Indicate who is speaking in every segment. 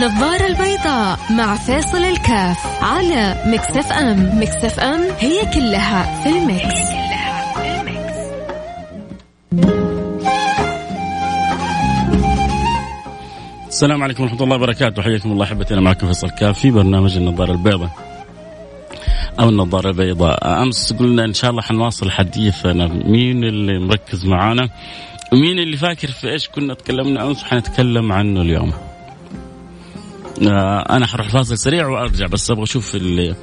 Speaker 1: النظارة البيضاء مع فيصل الكاف على Mix FM Mix FM. هي كلها في ال mix, هي كلها في ال mix.
Speaker 2: السلام عليكم ورحمة الله وبركاته. حياكم الله أحبتنا معكم فيصل كاف في برنامج النظارة البيضاء أو النظارة البيضاء. أمس قلنا إن شاء الله حنواصل حديثنا مين اللي مركز معانا؟ ومين اللي فاكر في إيش كنا تكلمنا أمس؟ وحنتكلم عنه اليوم. أنا حروح فاصل سريع وأرجع بس أبغى أشوف اللي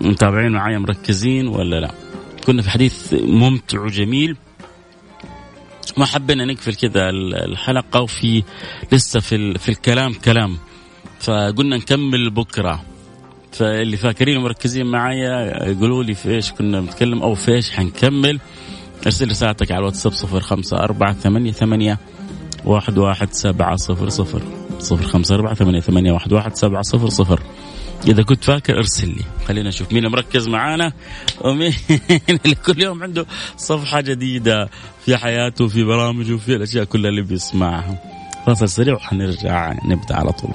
Speaker 2: متابعين معايا مركزين ولا لا. كنا في حديث ممتع وجميل. ما حبينا نقفل كذا الحلقة وفي لسه في في الكلام كلام. فقلنا نكمل بكرة. فاللي فاكرين ومركزين معايا يقولوا لي في إيش كنا بنتكلم أو في إيش حنكمل. أرسل رسالتك على الواتساب صفر خمسة أربعة ثمانية ثمانية واحد واحد سبعة صفر صفر. صفر خمسة أربعة ثمانية, ثمانية واحد, واحد سبعة صفر صفر. إذا كنت فاكر ارسل لي. خلينا نشوف مين مركز معانا. ومين اللي كل يوم عنده صفحة جديدة في حياته وفي برامجه وفي الأشياء كلها اللي بيسمعها. فاصل سريع وحنرجع نبدأ على طول.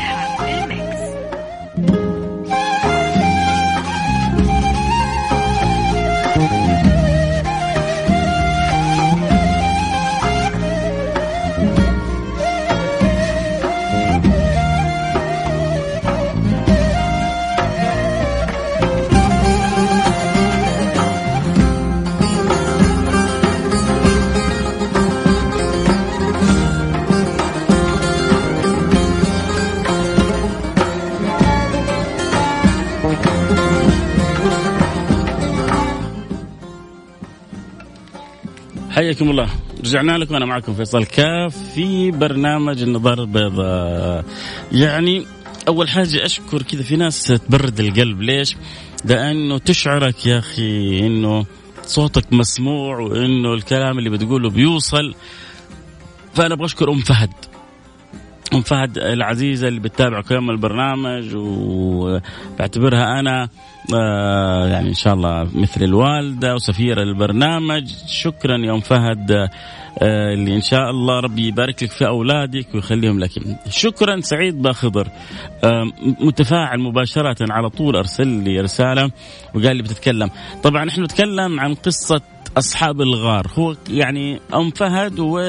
Speaker 2: حياكم الله. رجعنا لكم أنا معكم فيصل كاف في برنامج النظارة البيضاء. يعني أول حاجة أشكر كذا في ناس تبرد القلب. ليش؟ لأنه تشعرك يا أخي إنه صوتك مسموع وإنه الكلام اللي بتقوله بيوصل. فأنا أبغى أشكر أم فهد. أم فهد العزيزة اللي بتتابع كل البرنامج وبعتبرها أنا آه يعني إن شاء الله مثل الوالدة وسفيره البرنامج. شكرا يا أم فهد آه اللي إن شاء الله ربي يبارك لك في أولادك ويخليهم لك. شكرا سعيد باخضر. آه متفاعل مباشرة على طول أرسل لي رسالة وقال لي بتتكلم. طبعا إحنا نتكلم عن قصة أصحاب الغار. هو يعني أم فهد و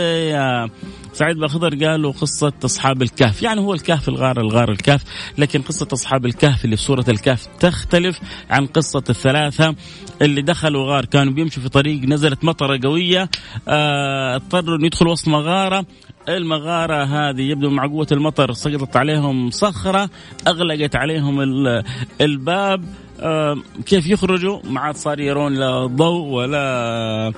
Speaker 2: سعيد باخضر قالوا قصة أصحاب الكهف. يعني هو الكهف الغار الغار الكهف. لكن قصة أصحاب الكهف اللي في سورة الكهف تختلف عن قصة الثلاثة اللي دخلوا غار. كانوا بيمشوا في طريق نزلت مطرة قوية آه، اضطروا أن يدخلوا وسط مغارة. المغارة هذه يبدو مع قوة المطر سقطت عليهم صخرة أغلقت عليهم الباب. كيف يخرجوا ما عاد صار يرون لا ضوء ولا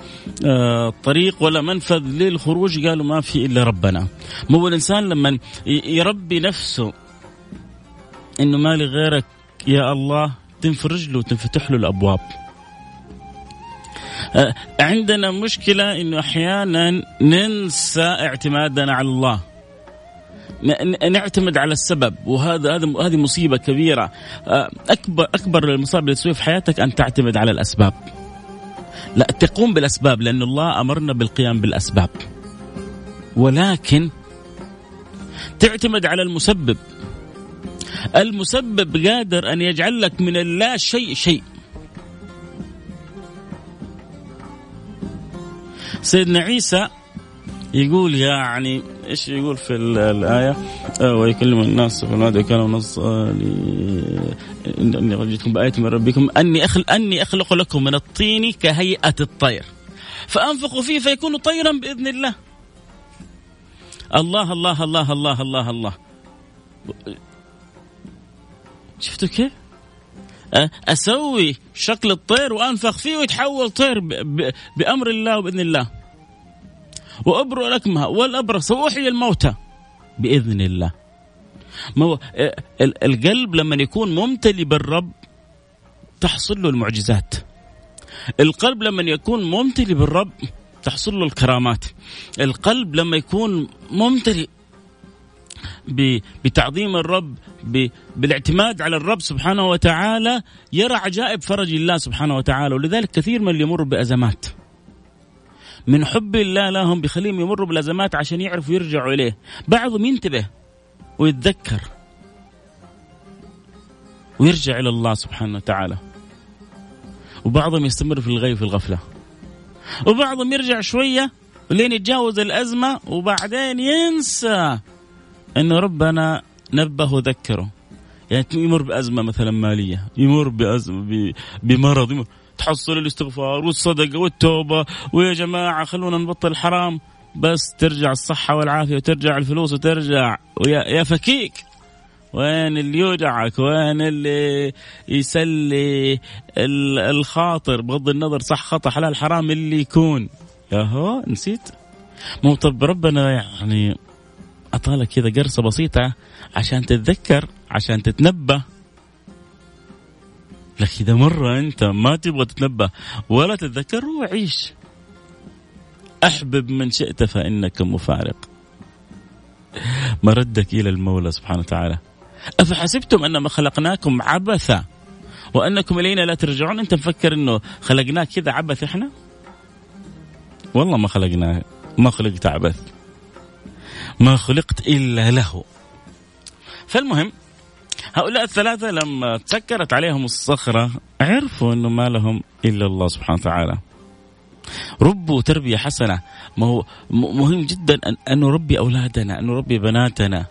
Speaker 2: طريق ولا منفذ للخروج. قالوا ما في إلا ربنا. مو الإنسان لما يربي نفسه إنه ما لي غيرك يا الله تنفرج له وتنفتح له الأبواب. عندنا مشكلة إنه أحيانا ننسى اعتمادنا على الله. نعتمد على السبب وهذا هذا هذه مصيبة كبيرة. آه، اكبر أكبر المصائب اللي تسويها في حياتك أن تعتمد على الأسباب. لا تقوم بالأسباب لأن الله أمرنا بالقيام بالأسباب. ولكن تعتمد على المسبب. المسبب قادر أن يجعل لك من اللا شيء شيء. سيدنا عيسى يقول يعني إيش يقول في الآية؟ آه، ويكلم الناس في الماضي وكان النص إني جئتكم بآية من ربكم أني اخلق أني أخلق لكم من الطين كهيئة الطير. فانفخوا فيه فيكون طيرا بإذن الله. الله الله الله الله الله الله. شفتوا كيف؟ أسوي شكل الطير وأنفخ فيه ويتحول طير بأمر الله وبإذن الله. وأبرئ الأكمه والأبرص وأحيي الموتى. بإذن الله. ما هو القلب لما يكون ممتلي بالرب تحصل له المعجزات. القلب لما يكون ممتلي بالرب تحصل له الكرامات. القلب لما يكون ممتلي بتعظيم الرب بالاعتماد على الرب سبحانه وتعالى يرى عجائب فرج الله سبحانه وتعالى. ولذلك كثير من اللي يمر بأزمات. من حب الله لهم بخليهم يمروا بالأزمات عشان يعرفوا يرجعوا إليه. بعضهم ينتبه ويتذكر ويرجع إلى الله سبحانه وتعالى. وبعضهم يستمر في الغي في الغفلة. وبعضهم يرجع شوية لين يتجاوز الأزمة وبعدين ينسى أنه ربنا نبه وذكره. يعني يمر بأزمة مثلا مالية يمر بأزمة بمرض يمر تحصل الاستغفار والصدقة والتوبة. ويا جماعة خلونا نبطل الحرام. بس ترجع الصحة والعافية وترجع الفلوس وترجع. ويا يا فكيك وين اللي يوجعك وين اللي يسلي الخاطر؟ بغض النظر صح خطأ حلال حرام اللي يكون. ياهو نسيت. مو طب ربنا يعني أعطالك كذا قرصة بسيطة عشان تتذكر عشان تتنبه. لك إذا مرة أنت ما تبغى تتنبه ولا تتذكر روح عيش. أحبب من شئت فإنك مفارق. مردك إلى المولى سبحانه وتعالى. أفحسبتم أنما خلقناكم عبثا وأنكم إلينا لا ترجعون؟ أنت مفكر أنه خلقناك كذا عبث إحنا؟ والله ما خلقنا ما خلقت عبث. ما خلقت إلا له. فالمهم هؤلاء الثلاثة لما تسكرت عليهم الصخرة عرفوا أنه ما لهم إلا الله سبحانه وتعالى. ربوا تربية حسنة. ما هو مهم جدا أن نربي أولادنا أن نربي بناتنا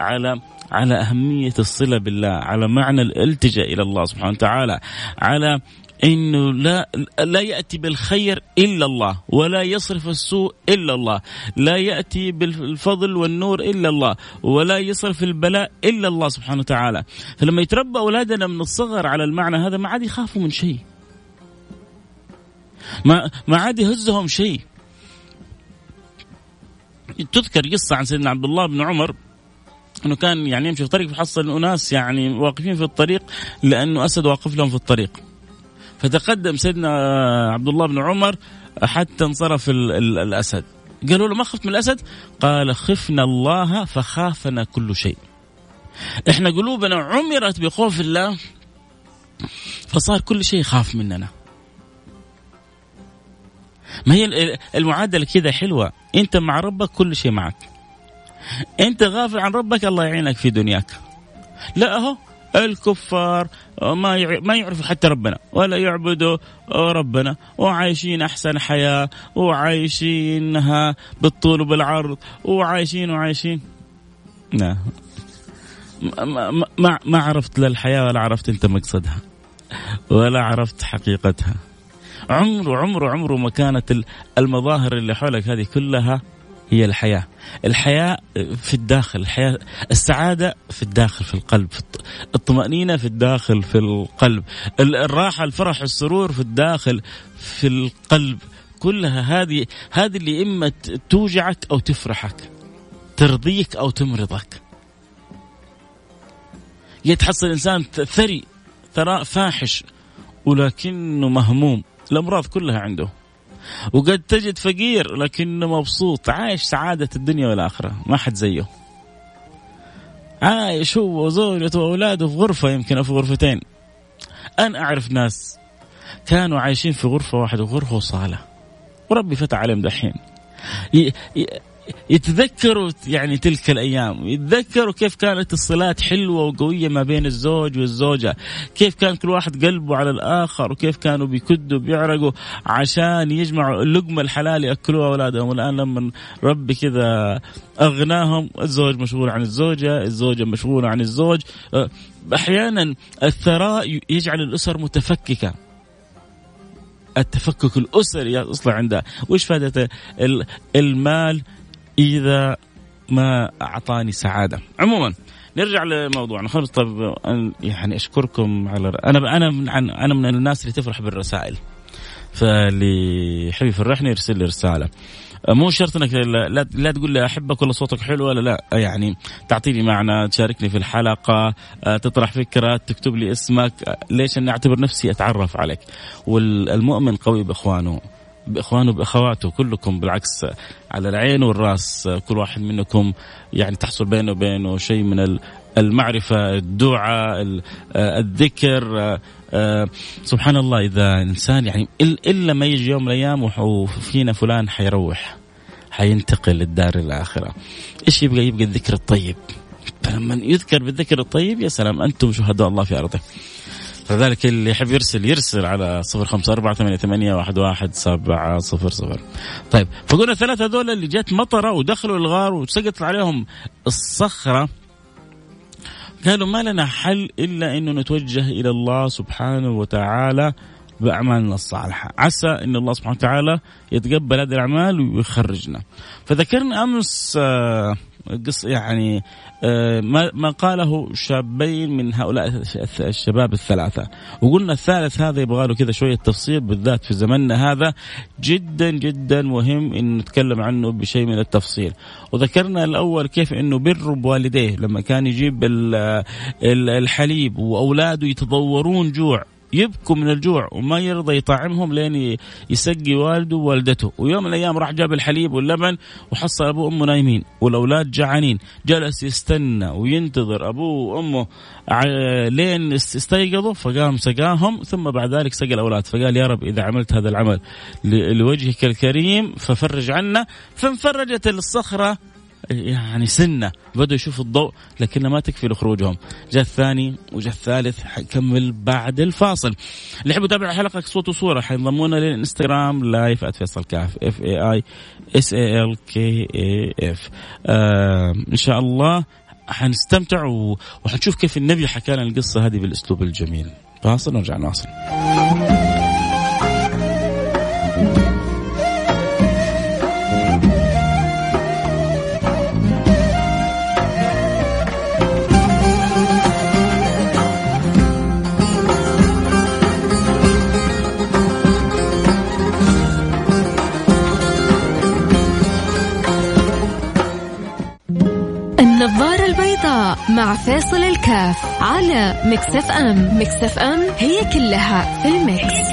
Speaker 2: على على أهمية الصلة بالله على معنى الالتجاء إلى الله سبحانه وتعالى على إنه لا لا يأتي بالخير إلا الله ولا يصرف السوء إلا الله لا يأتي بالفضل والنور إلا الله ولا يصرف البلاء إلا الله سبحانه وتعالى. فلما يتربى أولادنا من الصغر على المعنى هذا ما عاد يخافوا من شيء. ما ما عاد يهزهم شيء. تذكر قصة عن سيدنا عبد الله بن عمر إنه كان يعني يمشي في الطريق فحصل أناس يعني واقفين في الطريق لأنه أسد واقف لهم في الطريق. فتقدم سيدنا عبد الله بن عمر حتى انصرف ال ال الأسد. قالوا له ما خفت من الأسد؟ قال خفنا الله فخافنا كل شيء. إحنا قلوبنا عمرت بخوف الله فصار كل شيء يخاف مننا. ما هي المعادلة كذا حلوة. أنت مع ربك كل شيء معك. أنت غافل عن ربك الله يعينك في دنياك. لا أهو الكفار ما ما يعرفوا حتى ربنا ولا يعبدوا ربنا وعايشين أحسن حياة وعايشينها بالطول وبالعرض وعايشين وعايشين. لا. ما, ما, ما عرفت لا الحياة ولا عرفت أنت مقصدها ولا عرفت حقيقتها. عمره عمره عمره ما كانت المظاهر اللي حولك هذه كلها هي الحياة. الحياة في الداخل الحياة السعادة في الداخل في القلب الطمأنينة في الداخل في القلب. الراحة الفرح السرور في الداخل في القلب. كلها هذه هذه اللي إما توجعك أو تفرحك ترضيك أو تمرضك. يتحصل إنسان ثري ثراء فاحش ولكنه مهموم. الأمراض كلها عنده. وقد تجد فقير لكنه مبسوط عايش سعادة الدنيا والآخرة ما حد زيه. عايش هو وزوجته وأولاده في غرفة يمكن أو في غرفتين. أنا أعرف ناس كانوا عايشين في غرفة واحدة غرفة وصالة. وربي فتح عليهم دحين. يتذكروا يعني تلك الأيام يتذكروا كيف كانت الصلات حلوة وقوية ما بين الزوج والزوجة كيف كان كل واحد قلبه على الآخر وكيف كانوا بيكدوا بيعرقوا عشان يجمعوا اللقمة الحلال يأكلوها أولادهم. والآن لما ربي كذا أغناهم الزوج مشغول عن الزوجة الزوجة مشغولة عن الزوج أه، أحيانا الثراء يجعل الأسر متفككة. التفكك الأسري أصلا عندها. وش فائدة المال؟ إذا ما أعطاني سعادة. عموما نرجع لموضوعنا. خلص طب يعني أشكركم على أنا أنا من أنا من الناس اللي تفرح بالرسائل. فاللي يحب يفرحني يرسل لي رسالة. مو شرط إنك لا, لا تقول لي أحبك ولا صوتك حلو ولا لا. يعني تعطيني معنى تشاركني في الحلقة تطرح فكرة تكتب لي اسمك ليش أني أعتبر نفسي أتعرف عليك؟ والمؤمن قوي بإخوانه. بإخوانه باخواته كلكم بالعكس على العين والرأس. كل واحد منكم يعني تحصل بينه وبينه شيء من المعرفة الدعاء الذكر سبحان الله إذا إنسان يعني إلا ما يجي يوم من الأيام وفينا فلان حيروح حينتقل للدار الآخرة. إيش يبقى؟ يبقى الذكر الطيب. فلما يذكر بالذكر الطيب يا سلام أنتم شهداء الله في أرضه. فذلك اللي يحب يرسل يرسل على صفر خمسة أربعة ثمانية, ثمانية واحد, واحد سبعة صفر صفر. طيب فقلنا الثلاثة هذول اللي جت مطرة ودخلوا الغار وسقط عليهم الصخرة. قالوا ما لنا حل إلا أنه نتوجه إلى الله سبحانه وتعالى بأعمالنا الصالحة. عسى أن الله سبحانه وتعالى يتقبل هذه الأعمال ويخرجنا. فذكرنا أمس آه قص يعني آه، ما ما قاله شابين من هؤلاء الشباب الثلاثة. وقلنا الثالث هذا يبغى له كذا شوية تفصيل بالذات في زمننا هذا. جدا جدا مهم إن نتكلم عنه بشيء من التفصيل. وذكرنا الأول كيف إنه بر بوالديه لما كان يجيب الحليب وأولاده يتضورون جوع. يبكوا من الجوع وما يرضى يطعمهم لين يسقي والده ووالدته. ويوم من الأيام راح جاب الحليب واللبن وحصل أبوه وأمه نايمين والأولاد جعانين. جلس يستنى وينتظر أبوه وأمه لين استيقظوا فقام سقاهم ثم بعد ذلك سقى الأولاد. فقال يا رب إذا عملت هذا العمل لوجهك الكريم ففرج عنا. فانفرجت الصخرة يعني سنة بدوا يشوفوا الضوء لكنها ما تكفي لخروجهم. جاء الثاني وجاء الثالث حكمل بعد الفاصل. اللي يحبوا يتابع الحلقة صوت وصورة حينضمونا للإنستغرام live @فيصل كاف F A I S A L K A F إن شاء الله حنستمتع وحنشوف كيف النبي حكى لنا القصة هذه بالأسلوب الجميل. فاصل ونرجع نواصل.
Speaker 1: فيصل الكاف على Mix FM. Mix FM هي كلها في ال mix.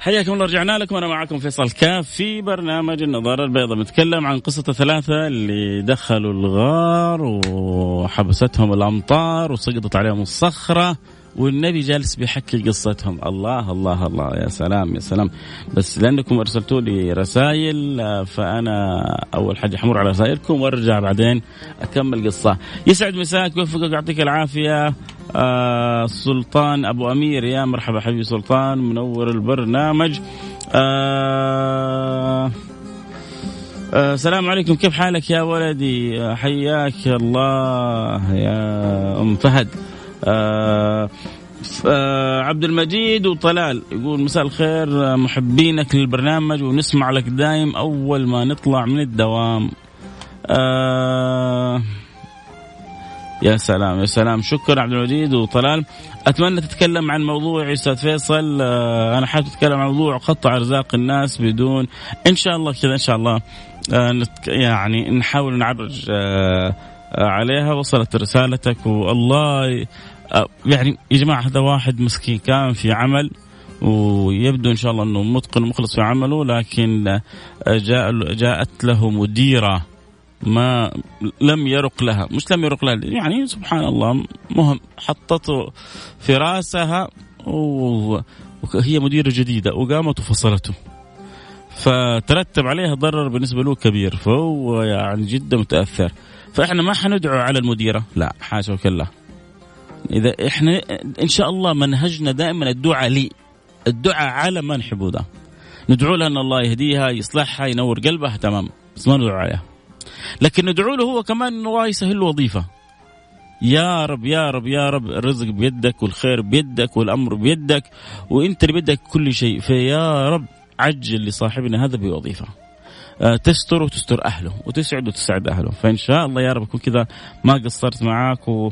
Speaker 2: حياكم الله رجعنا لكم. أنا معكم فيصل كاف في برنامج النظارة البيضاء بنتكلم عن قصة الثلاثة اللي دخلوا الغار وحبستهم الأمطار وسقطت عليهم الصخرة. والنبي جالس بيحكي قصتهم. الله الله الله. يا سلام يا سلام. بس لأنكم أرسلتوا لي رسائل فأنا أول حاجة حمر على رسائلكم وأرجع بعدين أكمل قصة. يسعد مساك ويوفقك يعطيك العافية. آه سلطان أبو أمير. يا مرحبا حبيبي سلطان منور البرنامج. آه آه السلام عليكم. كيف حالك يا ولدي؟ حياك الله يا أم فهد. آه آه عبد المجيد وطلال يقول مساء الخير محبينك للبرنامج ونسمع لك دايم أول ما نطلع من الدوام. آه يا سلام يا سلام. شكرا عبد المجيد وطلال. أتمنى تتكلم عن موضوع أستاذ فيصل. آه أنا حابب تتكلم عن موضوع قطع أرزاق الناس بدون إن شاء الله كذا إن شاء الله آه يعني نحاول نعرج آه عليها وصلت رسالتك والله يعني يا جماعة هذا واحد مسكين كان في عمل ويبدو إن شاء الله إنه متقن ومخلص في عمله لكن جاء جاءت له مديرة ما لم يرق لها مش لم يرق لها يعني سبحان الله مهم حطته في راسها وهي مديرة جديدة وقامت وفصلته. فترتب عليها ضرر بالنسبة له كبير فهو يعني جدا متأثر. فإحنا ما حندعو على المديرة. لا. حاشا وكلا إذا إحنا إن شاء الله منهجنا دائما الدعاء لي. الدعاء على ما نحبه ده. ندعو لها أن الله يهديها يصلحها ينور قلبها تمام. بس ما ندعو عليها لكن ندعو له هو كمان ان الله يسهل له وظيفة. يا رب يا رب يا رب الرزق بيدك والخير بيدك والأمر بيدك وإنت اللي بيدك كل شيء. فيا رب عجل لصاحبنا هذا بوظيفة. تستر وتستر أهله وتسعد وتسعد أهله. فإن شاء الله يا رب أكون كذا ما قصرت معاك و...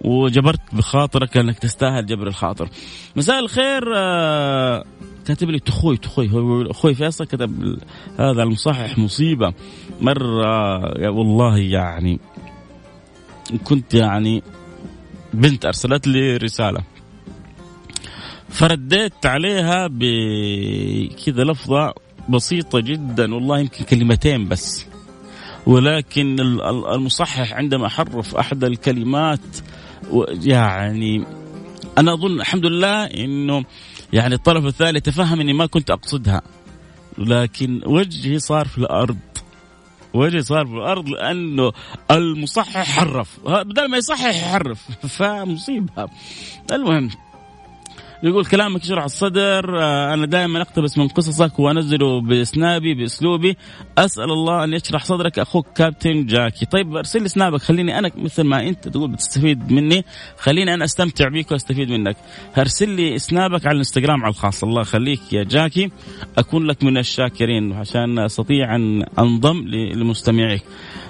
Speaker 2: وجبرت بخاطرك انك تستاهل جبر الخاطر. مساء الخير آه، كاتب لي تخوي تخوي. أخوي فيصل كتب هذا المصحح مصيبة مرة. والله يعني كنت يعني بنت أرسلت لي رسالة. فرديت عليها بكذا لفظة بسيطة جدا والله يمكن كلمتين بس. ولكن المصحح عندما حرف أحد الكلمات يعني أنا أظن الحمد لله إنه يعني الطرف الثاني تفهم اني ما كنت أقصدها. لكن وجهي صار في الأرض. وجهي صار في الأرض لأنه المصحح حرف. بدل ما يصحح يحرف فمصيبة. المهم. يقول كلامك يشرح الصدر آه، أنا دائما أقتبس من قصصك وانزله بسنابي بأسلوبي. أسأل الله أن يشرح صدرك أخوك كابتن جاكي. طيب أرسل لي سنابك خليني أنا مثل ما أنت تقول بتستفيد مني. خليني أنا أستمتع بيك وأستفيد منك. أرسل لي سنابك على الإنستغرام على الخاص. الله يخليك يا جاكي. أكون لك من الشاكرين عشان أستطيع أن أنضم لمستمعيك.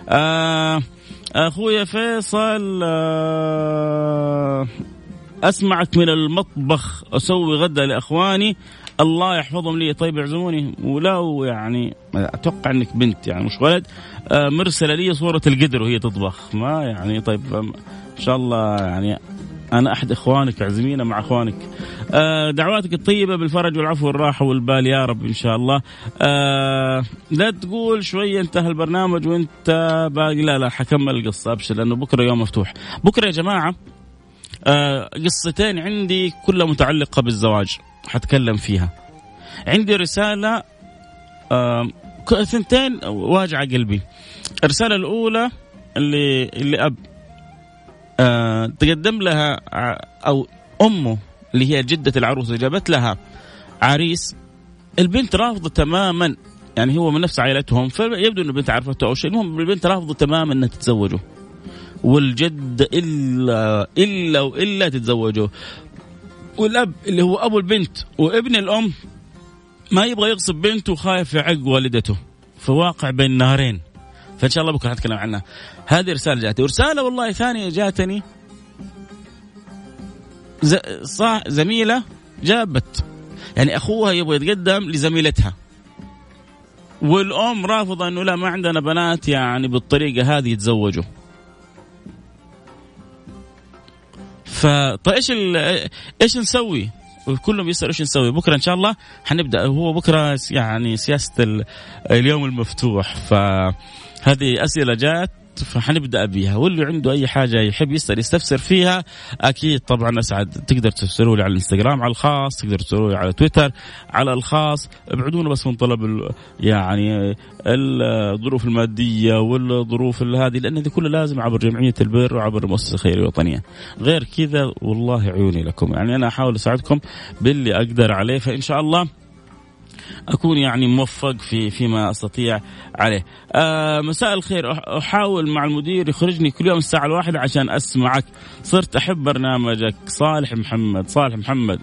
Speaker 2: آه أخويا فيصل آه اسمعك من المطبخ أسوي غدا لأخواني الله يحفظهم لي. طيب يعزموني ولو يعني أتوقع إنك بنت يعني مش ولد. آه، مرسلة لي صورة القدر وهي تطبخ. ما يعني طيب إن شاء الله يعني أنا أحد إخوانك اعزمينا مع إخوانك. آه دعواتك الطيبة بالفرج والعفو والراحة والبال يا رب إن شاء الله. آه لا تقول شوية انتهى البرنامج وانت باقي. لا لا حكمل القصة أبشر لأنه بكرة يوم مفتوح. بكرة يا جماعة آه قصتين عندي كلها متعلقة بالزواج حتكلم فيها. عندي رسالة آه ثنتين واجعة قلبي. الرسالة الأولى اللي اللي أب آه تقدم لها أو أمه اللي هي جدة العروس جابت لها عريس. البنت رافضة تماما يعني هو من نفس عائلتهم فيبدو إن البنت عرفته أو شيء المهم البنت رافضة تماما إنها تتزوجه. والجد إلا إلا وإلا تتزوجوا. والأب اللي هو أبو البنت وابن الأم ما يبغى يغصب بنته وخايف يعق والدته فواقع بين نارين فإن شاء الله بكرة حنتكلم عنها. هذه رسالة جاتني ورساله والله ثانية جاتني صح زميلة جابت. يعني أخوها يبغى يتقدم لزميلتها. والأم رافضة إنه لا ما عندنا بنات يعني بالطريقة هذه يتزوجوا. فطيب إيش إيش نسوي؟ كلهم يسألوا إيش نسوي. بكرة إن شاء الله حنبدأ. هو بكرة يعني سياسة اليوم المفتوح. فهذه أسئلة جات فحنبدأ بيها واللي عنده أي حاجة يحب يسأل يستفسر فيها أكيد طبعا أسعد. تقدر ترسلوا لي على الإنستغرام على الخاص تقدر ترسلوا لي على تويتر على الخاص. ابعدونا بس من طلب يعني الظروف المادية والظروف هذه لأن هذه كلها لازم عبر جمعية البر وعبر المؤسسه الخيريه الوطنية. غير كذا والله عيوني لكم. يعني أنا أحاول أساعدكم باللي أقدر عليه فإن شاء الله أكون يعني موفق في فيما أستطيع عليه. آه مساء الخير. أحاول مع المدير يخرجني كل يوم الساعة الواحدة عشان أسمعك. صرت أحب برنامجك. صالح محمد صالح محمد.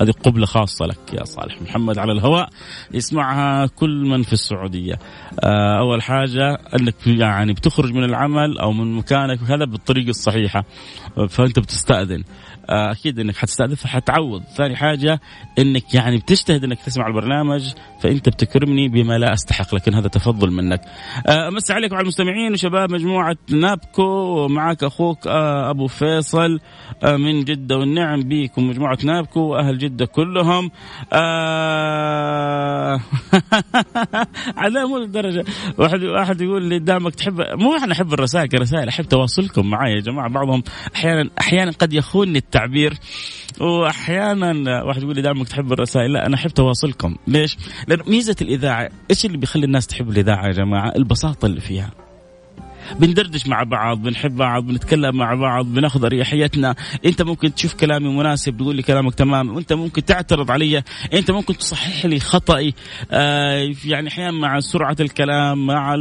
Speaker 2: هذه قبلة خاصة لك يا صالح محمد على الهواء. يسمعها كل من في السعودية. آه، أول حاجة أنك يعني بتخرج من العمل أو من مكانك وهذا بالطريقة الصحيحة. فأنت بتستأذن. أكيد إنك حتستهدف فحتعوض ثاني حاجة إنك يعني بتجتهد إنك تسمع البرنامج فأنت بتكرمني بما لا أستحق لكن هذا تفضل منك. آه، أمس عليكم على المستمعين وشباب مجموعة نابكو ومعك أخوك آه، أبو فيصل من جدة والنعم بيكم مجموعة نابكو وأهل جدة كلهم. على مو الدرجه واحد واحد يقول لي دامك تحب مو إحنا احب الرسائل كرسائل أحب تواصلكم معي يا جماعة. بعضهم أحيانا أحيانا قد يخونني التعبير وأحيانا واحد يقول لي دائما تحب الرسائل لا أنا أحب تواصلكم ليش؟ لأن ميزة الإذاعة إيش اللي بيخلي الناس تحب الإذاعة يا جماعة؟ البساطة اللي فيها بندردش مع بعض بنحب بعض بنتكلم مع بعض بناخذ اريحيتنا انت ممكن تشوف كلامي مناسب تقول لي كلامك تمام. وانت ممكن تعترض علي. انت ممكن تصحح لي خطأي. آه يعني أحيانا مع سرعة الكلام مع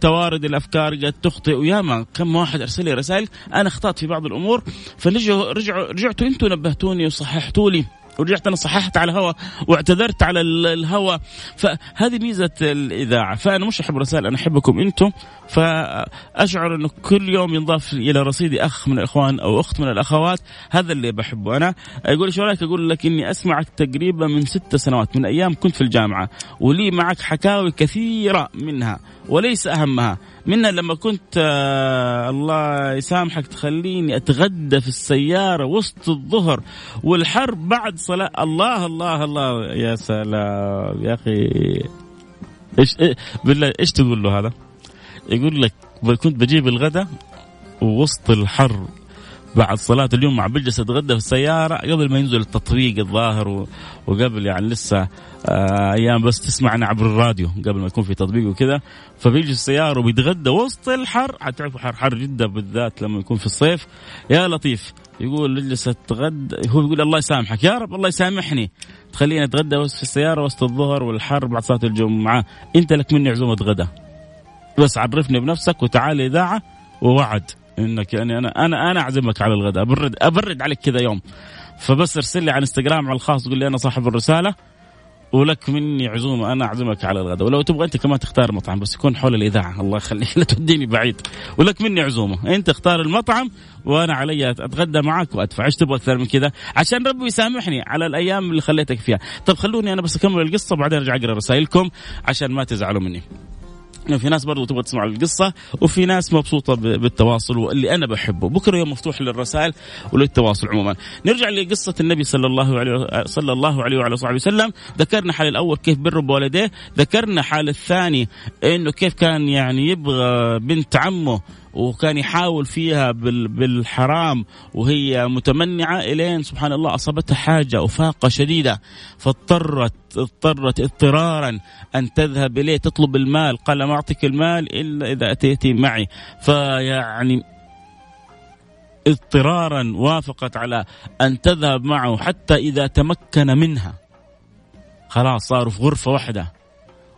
Speaker 2: توارد الأفكار قد تخطئ. وياما كم واحد أرسل لي رسائل أنا أخطأت في بعض الأمور. فرجعوا رجعوا رجعتوا أنتم نبهتوني وصححتوا لي. ورجعت أنا صححت على الهواء واعتذرت على الهواء فهذه ميزة الإذاعة. فأنا مش أحب الرسائل أنا أحبكم أنتم. فأشعر إنه كل يوم ينضاف إلى رصيدي أخ من الإخوان أو أخت من الأخوات. هذا اللي بحبه. أنا يقول إيش رأيك؟ أقول لك إني أسمعك تقريبا من ست سنوات من أيام كنت في الجامعة ولي معك حكاوي كثيرة منها وليس أهمها. منها لما كنت آه الله يسامحك تخليني أتغدى في السيارة وسط الظهر والحر بعد صلاة. الله الله الله. يا سلام. يا أخي إيش إيه بالله إيش تقول له هذا؟ يقول لك كنت بجيب الغداء ووسط الحر بعد صلاة اليوم مع بجلس اتغدى في السيارة قبل ما ينزل التطبيق الظاهر وقبل يعني لسه آه أيام بس تسمعنا عبر الراديو قبل ما يكون في تطبيق وكذا. فبيجي السيارة وبيتغدى وسط الحر حتعرفوا حر حر جدا بالذات لما يكون في الصيف. يا لطيف يقول اجلس اتغدى هو يقول الله يسامحك يا رب الله يسامحني. تخليني اتغدى في السيارة وسط الظهر والحر بعد صلاة الجمعة. أنت لك مني عزومة غدا بس عرفني بنفسك وتعال إذاعة ووعد إنك يعني أنا أنا أنا أعزمك على الغداء. ابرد أبرد عليك كذا يوم. فبس ارسل لي على انستغرام على الخاص قول لي أنا صاحب الرسالة ولك مني عزومة أنا أعزمك على الغداء. ولو تبغى أنت كمان تختار مطعم بس يكون حول الإذاعة. الله يخليك لا توديني بعيد. ولك مني عزومة. أنت اختار المطعم وأنا علي أتغدى معك وأدفع. إيش تبغى أكثر من كذا؟ عشان ربي يسامحني على الأيام اللي خليتك فيها. طب خلوني أنا بس أكمل القصة وبعدين أرجع أقرأ رسائلكم عشان ما تزعلوا مني. في ناس برضو تبغى تسمع القصة وفي ناس مبسوطة بالتواصل واللي أنا بحبه. بكرة يوم مفتوح للرسائل وللتواصل عموما. نرجع لقصة النبي صلى الله عليه صلى الله عليه وعلى صحبه وسلم. ذكرنا حال الأول كيف بر بوالديه. ذكرنا حال الثاني إنه كيف كان يعني يبغى بنت عمه وكان يحاول فيها بالحرام وهي متمنعة إلين سبحان الله أصابتها حاجة وفاقة شديدة فاضطرت اضطرت اضطرارا أن تذهب إليه تطلب المال. قال ما أعطيك المال إلا إذا أتيتي معي. فيعني اضطرارا وافقت على أن تذهب معه حتى إذا تمكن منها. خلاص صاروا في غرفة واحدة.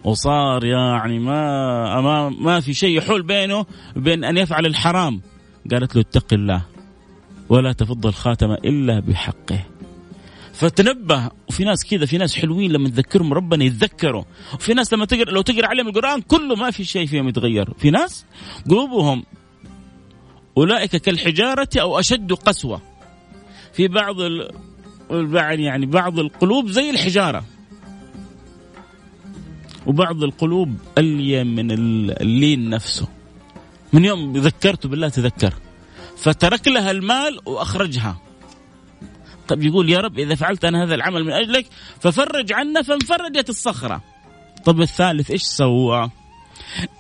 Speaker 2: وصار يعني ما ما ما في شيء يحول بينه وبين أن يفعل الحرام. قالت له اتق الله ولا تفض الخاتم إلا بحقه. فتنبه وفي ناس كذا في ناس حلوين لما تذكرهم ربنا يتذكروا وفي ناس لما تقرأ لو تقرأ عليهم القرآن كله ما في شيء فيهم يتغير. في ناس قلوبهم أولئك كالحجارة أو أشد قسوة. في بعض ال... يعني بعض القلوب زي الحجارة. وبعض القلوب ألين من اللين نفسه. من يوم ذكرته بالله تذكر. فترك لها المال وأخرجها. طب يقول يا رب إذا فعلت أنا هذا العمل من أجلك ففرج عنا فانفرجت الصخرة. طب الثالث إيش سوى؟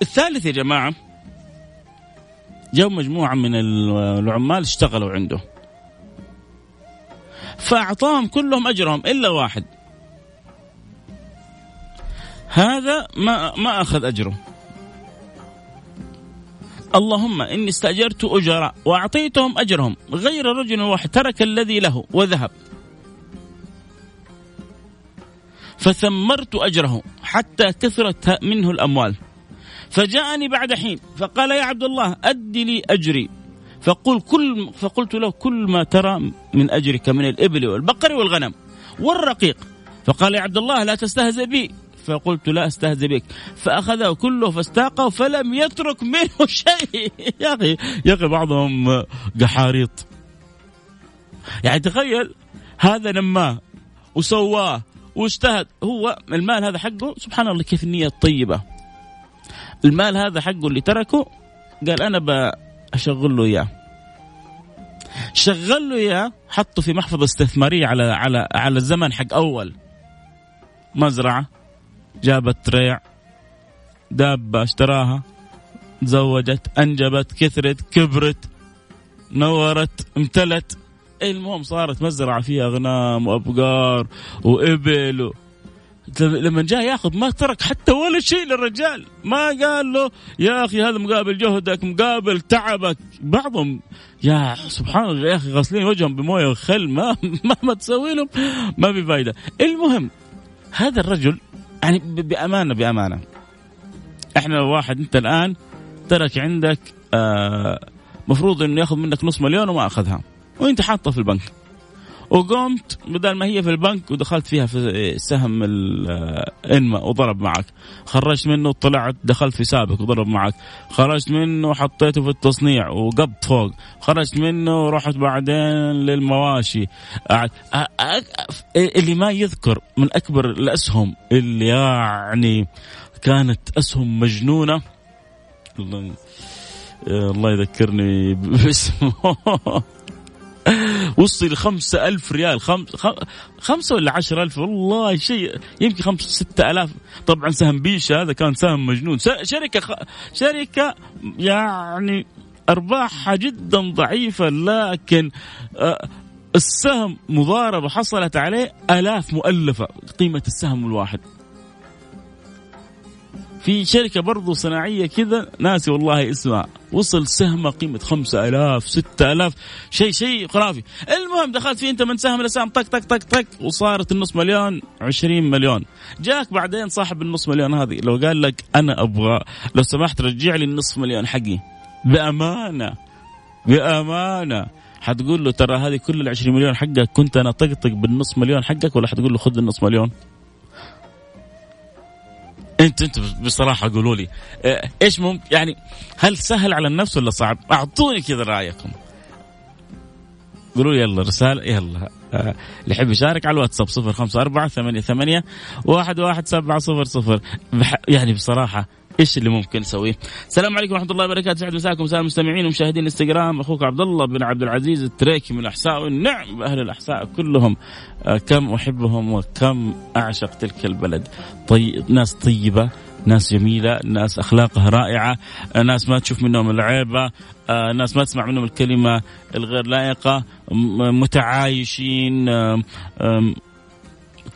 Speaker 2: الثالث يا جماعة جو مجموعة من العمال اشتغلوا عنده. فأعطاهم كلهم أجرهم إلا واحد. هذا ما ما أخذ أجره. اللهم إني استأجرت اجراء وأعطيتهم أجرهم غير رجل واحد ترك الذي له وذهب. فثمرت أجره حتى كثرت منه الأموال. فجاءني بعد حين فقال يا عبد الله اد لي أجري. فقل كل فقلت له كل ما ترى من أجرك من الإبل والبقر والغنم والرقيق. فقال يا عبد الله لا تستهزئ بي. فقلت لا أستهزئ بك. فأخذه كله فاستاقه فلم يترك منه شيء. يا أخي يا أخي بعضهم قحاريط. يعني تخيل هذا نماه وسواه واجتهد هو المال هذا حقه؟ سبحان الله كيف النية الطيبة. المال هذا حقه اللي تركه؟ قال أنا بشغل له إياه. شغل له إياه حطه في محفظة استثمارية على على على الزمن حق أول. مزرعة. جابت ريع دابة اشتراها تزوجت أنجبت كثرت كبرت نورت امتلت. المهم صارت مزرعة فيها أغنام وأبقار وإبل و... لما جاء ياخذ ما ترك حتى ولا شيء للرجال. ما قال له يا أخي هذا مقابل جهدك مقابل تعبك. بعضهم يا سبحان الله يا أخي غاسلين وجههم بموية وخل ما مهما تسوي لهم؟ ما في فايدة. المهم هذا الرجل يعني بأمانة بأمانة. إحنا لو واحد أنت الآن ترك عندك آه مفروض إنه يأخذ منك نص مليون وما أخذها. وأنت حاطه في البنك. وقمت بدل ما هي في البنك ودخلت فيها في سهم الانما وضرب معك. خرجت منه وطلعت دخلت في سابق وضرب معك. خرجت منه وحطيته في التصنيع وقبض فوق. خرجت منه ورحت بعدين للمواشي. اللي ما يذكر من أكبر الأسهم اللي يعني كانت أسهم مجنونة. الله يذكرني باسمه. وصل خمسة ألف ريال خمس خمسة ولا عشر ألف؟ والله شيء يمكن خمسة ستة ألاف. طبعا سهم بيشا هذا كان سهم مجنون. شركة. شركة يعني أرباحها جدا ضعيفة لكن آه، السهم مضاربة حصلت عليه آلاف مؤلفة قيمة السهم الواحد. في شركة برضو صناعية كذا ناسي والله اسمها. وصل سهمه ألاف ستة ألاف شيء شيء خرافي. المهم دخلت فيه أنت من سهم لسهم طق طق طق طق وصارت النص مليون عشرين مليون. جاك بعدين صاحب النص مليون هذه لو قال لك أنا أبغى لو سمحت رجع لي النصف مليون حقي. بأمانة بأمانة. حتقول له ترى هذه كل ال 20 مليون حقك كنت أنا طقطق بالنص مليون حقك ولا حتقول له خذ النص مليون؟ انت انت بصراحة قولوا لي آه، إيش ممكن يعني هل سهل على النفس ولا صعب؟ اعطوني كذا رأيكم. قولوا لي يلا رسالة يلا آه، اللي يحب يشارك على الواتساب صفر خمسة أربعة ثمانية ثمانية واحد واحد سبعة صفر صفر يعني بصراحة إيش اللي ممكن نسويه؟ السلام عليكم ورحمة الله وبركاته. سعد مساكم سلام المستمعين ومشاهدين الإنستغرام. أخوك عبد الله بن عبد العزيز التريكي من الأحساء. والنعم أهل الأحساء كلهم. آه، كم أحبهم وكم أعشق تلك البلد. طي... ناس طيبة ناس جميلة ناس أخلاقها رائعة. آه، ناس ما تشوف منهم العيبة آه، ناس ما تسمع منهم الكلمة الغير لائقة. متعايشين.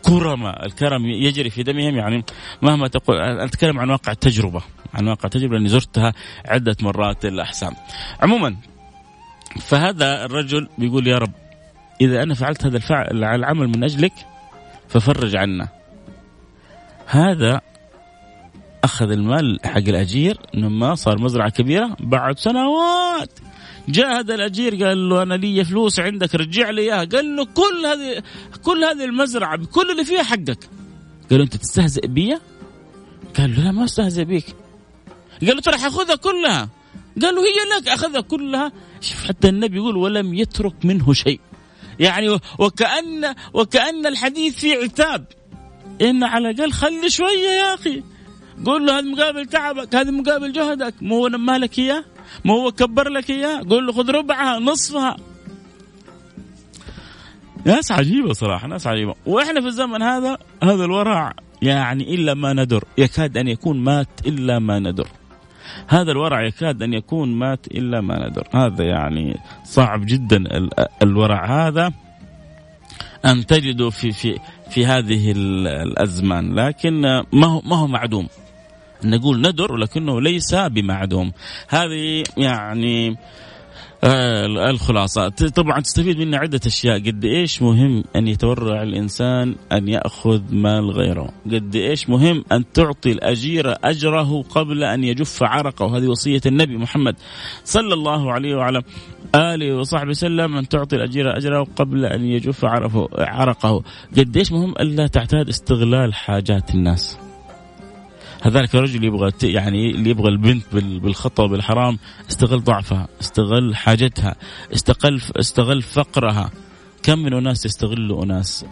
Speaker 2: كرماء الكرم يجري في دمهم يعني مهما تقول أتكلم عن واقع التجربة عن واقع التجربة لأني زرتها عدة مرات الأحسام عموما فهذا الرجل بيقول يا رب إذا أنا فعلت هذا الفعل العمل من أجلك ففرج عنا. هذا أخذ المال حق الأجير لما صار مزرعة كبيرة بعد سنوات جاء هذا الأجير قال له أنا لي فلوس عندك رجع لي إياها. قال له كل هذه كل هذه المزرعة بكل اللي فيها حقك. قال له أنت تستهزئ بي قال له لا ما أستهزئ بيك. قال له ترى حاخذها كلها. قال له هي لك أخذها كلها. شوف حتى النبي يقول ولم يترك منه شيء. يعني وكأن وكأن الحديث فيه عتاب. إن على الأقل خلي شوية يا أخي. قول له هذا مقابل تعبك هذا مقابل جهدك. مو هو مالك إياه؟ ما هو كبر لك إياه؟ قول له خذ ربعها نصفها. ناس عجيبة صراحة ناس عجيبة. وإحنا في الزمن هذا هذا الورع يعني إلا ما ندر يكاد أن يكون مات إلا ما ندر. هذا الورع يكاد أن يكون مات إلا ما ندر. هذا يعني صعب جدا الورع هذا أن تجده في في في هذه الأزمان. لكن ما هو ما هو معدوم. نقول ندر ولكنه ليس بمعدوم. هذه يعني آه الخلاصة. طبعا تستفيد منها عدة أشياء. قد إيش مهم أن يتورع الإنسان أن يأخذ مال غيره؟ قد إيش مهم أن تعطي الأجير أجره قبل أن يجف عرقه؟ هذه وصية النبي محمد صلى الله عليه وعلى آله وصحبه وسلم أن تعطي الأجير أجره قبل أن يجف عرقه. قد إيش مهم ألا تعتاد استغلال حاجات الناس؟ هذاك الرجل يبغى يعني اللي يبغى البنت بالخطأ وبالحرام استغل ضعفها استغل حاجتها استغل استغل فقرها كم من أناس يستغلوا أناس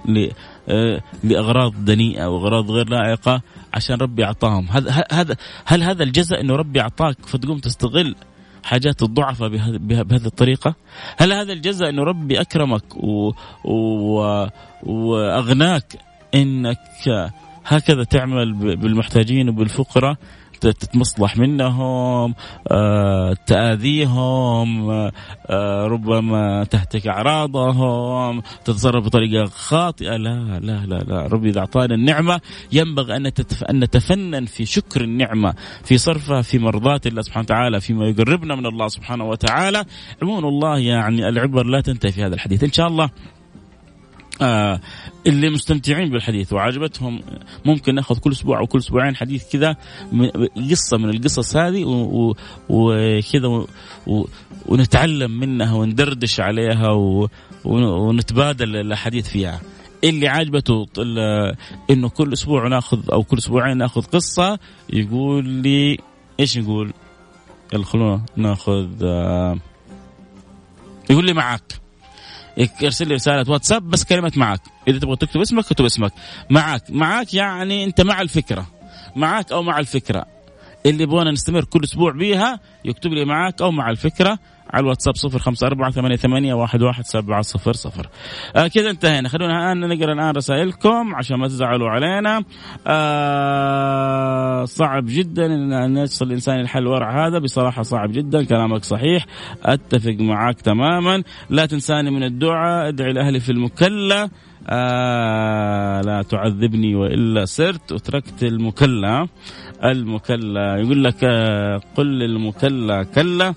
Speaker 2: آه، لأغراض دنيئة وأغراض غير لائقة عشان ربي أعطاهم هذا هذا هل هذا الجزاء إنه ربي أعطاك فتقوم تستغل حاجات الضعفاء بهذه الطريقة؟ هل هذا الجزاء إنه ربي أكرمك و... و... وأغناك إنك هكذا تعمل بالمحتاجين وبالفقراء تتمصلح منهم آه، تآذيهم آه، ربما تهتك أعراضهم تتصرف بطريقة خاطئة. لا لا لا لا. ربي إذا أعطانا النعمة ينبغي أن نتفنن في شكر النعمة في صرفها في مرضاة الله سبحانه وتعالى فيما يقربنا من الله سبحانه وتعالى. عموما الله يعني العبر لا تنتهي في هذا الحديث. إن شاء الله آه اللي مستمتعين بالحديث وعجبتهم ممكن ناخذ كل أسبوع أو كل أسبوعين حديث كذا قصة من القصص هذه وكذا ونتعلم منها وندردش عليها ونتبادل الأحاديث فيها. اللي عاجبته إنه كل أسبوع ناخذ أو كل أسبوعين ناخذ قصة يقول لي إيش يقول؟ يلا خلونا ناخذ آه يقول لي معك ارسل لي رسالة واتساب بس كلمة معك إذا تبغى تكتب اسمك اكتب اسمك. معك معك يعني أنت مع الفكرة. معك أو مع الفكرة. اللي يبغانا نستمر كل أسبوع بيها يكتب لي معك أو مع الفكرة. على الواتساب صفر خمسة أربعة ثمانية, ثمانية واحد, واحد سبعة صفر صفر. آه كذا انتهينا. خلونا الآن نقرأ الآن رسائلكم عشان ما تزعلوا علينا. آه صعب جدا أن يصل الإنسان الحل ورع هذا. بصراحة صعب جدا. كلامك صحيح. أتفق معك تماما. لا تنساني من الدعاء. ادعي لأهلي في المكلا آه لا تعذبني وإلا سرت. وتركت المكلا المكلا يقول لك آه قل للمكلا كلا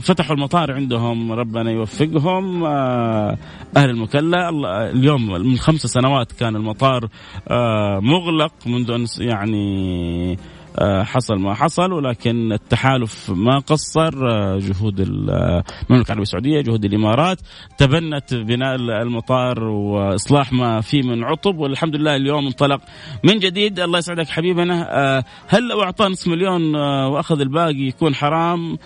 Speaker 2: فتحوا المطار عندهم ربنا يوفقهم. آه أهل المكلا اليوم من خمس سنوات كان المطار آه مغلق منذ يعني آه، حصل ما حصل ولكن التحالف ما قصر آه، جهود المملكة العربية السعودية جهود الإمارات تبنت بناء المطار وإصلاح ما فيه من عطب والحمد لله اليوم انطلق من جديد. الله يسعدك حبيبنا. آه، هل لو اعطاه نصف مليون وأخذ الباقي يكون حرام؟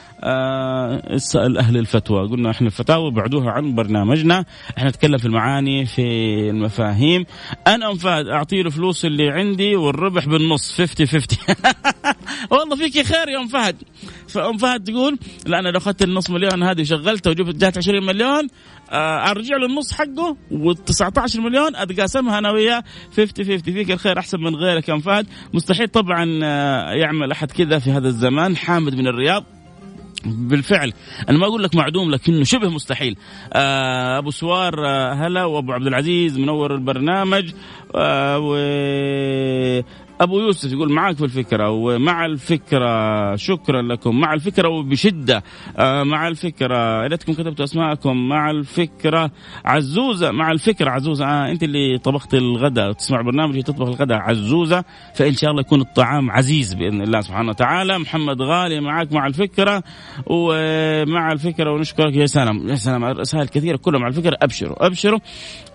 Speaker 2: اسأل أهل الفتوى. قلنا إحنا الفتاوى بعدوها عن برنامجنا. إحنا نتكلم في المعاني في المفاهيم. أنا اعطيه الفلوس اللي عندي والربح بالنص 50 50 والله فيك خير يا أم فهد. فأم فهد تقول لا أنا لو أخذت النص مليون هذه وشغلتها وجبت جات 20 مليون آه، أرجع له النص حقه وال19 مليون أتقاسمها أنا وياه 50 50 فيك الخير أحسن من غيرك يا أم فهد. مستحيل طبعا آه، يعمل أحد كذا في هذا الزمان حامد من الرياض. بالفعل أنا ما أقول لك معدوم لكنه شبه مستحيل. آه أبو سوار آه هلا وأبو عبد العزيز منور البرنامج. آه و أبو يوسف يقول معك في الفكرة ومع الفكرة شكرا لكم. مع الفكرة وبشدة آه مع الفكرة يا ريتكم كتبتوا أسماءكم. مع الفكرة عزوزة مع الفكرة عزوزة. آه أنت اللي طبخت الغداء تسمع برنامج تطبخ الغداء عزوزة فإن شاء الله يكون الطعام عزيز بإذن الله سبحانه وتعالى. محمد غالي معك مع الفكرة ومع الفكرة ونشكرك. يا سلام يا سلام رسائل كثيرة كلهم مع الفكرة. أبشروا أبشروا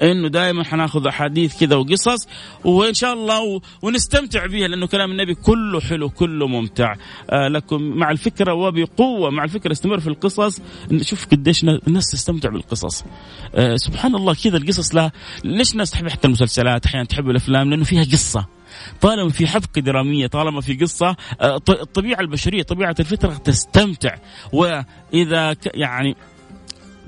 Speaker 2: إنه دائما حناخذ أحاديث كذا وقصص وإن شاء الله ونستمتع بها لأنه كلام النبي كله حلو كله ممتع. آه لكم مع الفكرة وبقوة مع الفكرة استمر في القصص. شوف قديش الناس تستمتع بالقصص. آه سبحان الله كذا القصص لا ليش الناس تحب حتى المسلسلات؟ أحيانا تحب الأفلام لأنه فيها قصة. طالما في حبكة درامية طالما في قصة آه، الطبيعة البشرية طبيعة الفطرة تستمتع. وإذا يعني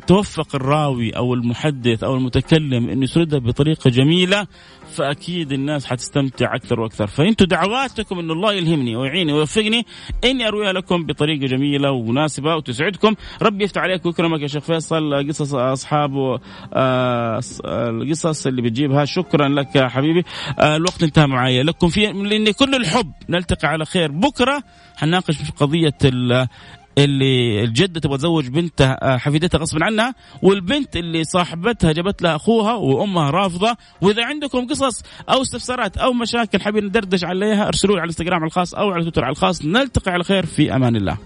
Speaker 2: توفق الراوي أو المحدث أو المتكلم إنه يسردها بطريقة جميلة فأكيد الناس حتستمتع أكثر وأكثر. فانتم دعواتكم انه الله يلهمني ويعيني ويوفقني إني ارويها لكم بطريقة جميلة ومناسبه وتسعدكم. ربي يفتح عليك ويكرمك يا شيخ فيصل. قصص أصحاب آه، القصص اللي بتجيبها. شكرا لك يا حبيبي. آه، الوقت انتهى معي لكم في لاني كل الحب. نلتقي على خير بكرة. حنناقش في قضية اللي الجده تبغى تزوج بنتها آه، حفيدتها غصبا عنها والبنت اللي صاحبتها جابت لها أخوها وأمها رافضة. وإذا عندكم قصص أو استفسارات أو مشاكل حابين ندردش عليها ارسلوا على الإنستغرام الخاص أو على تويتر على الخاص. نلتقي على خير في أمان الله.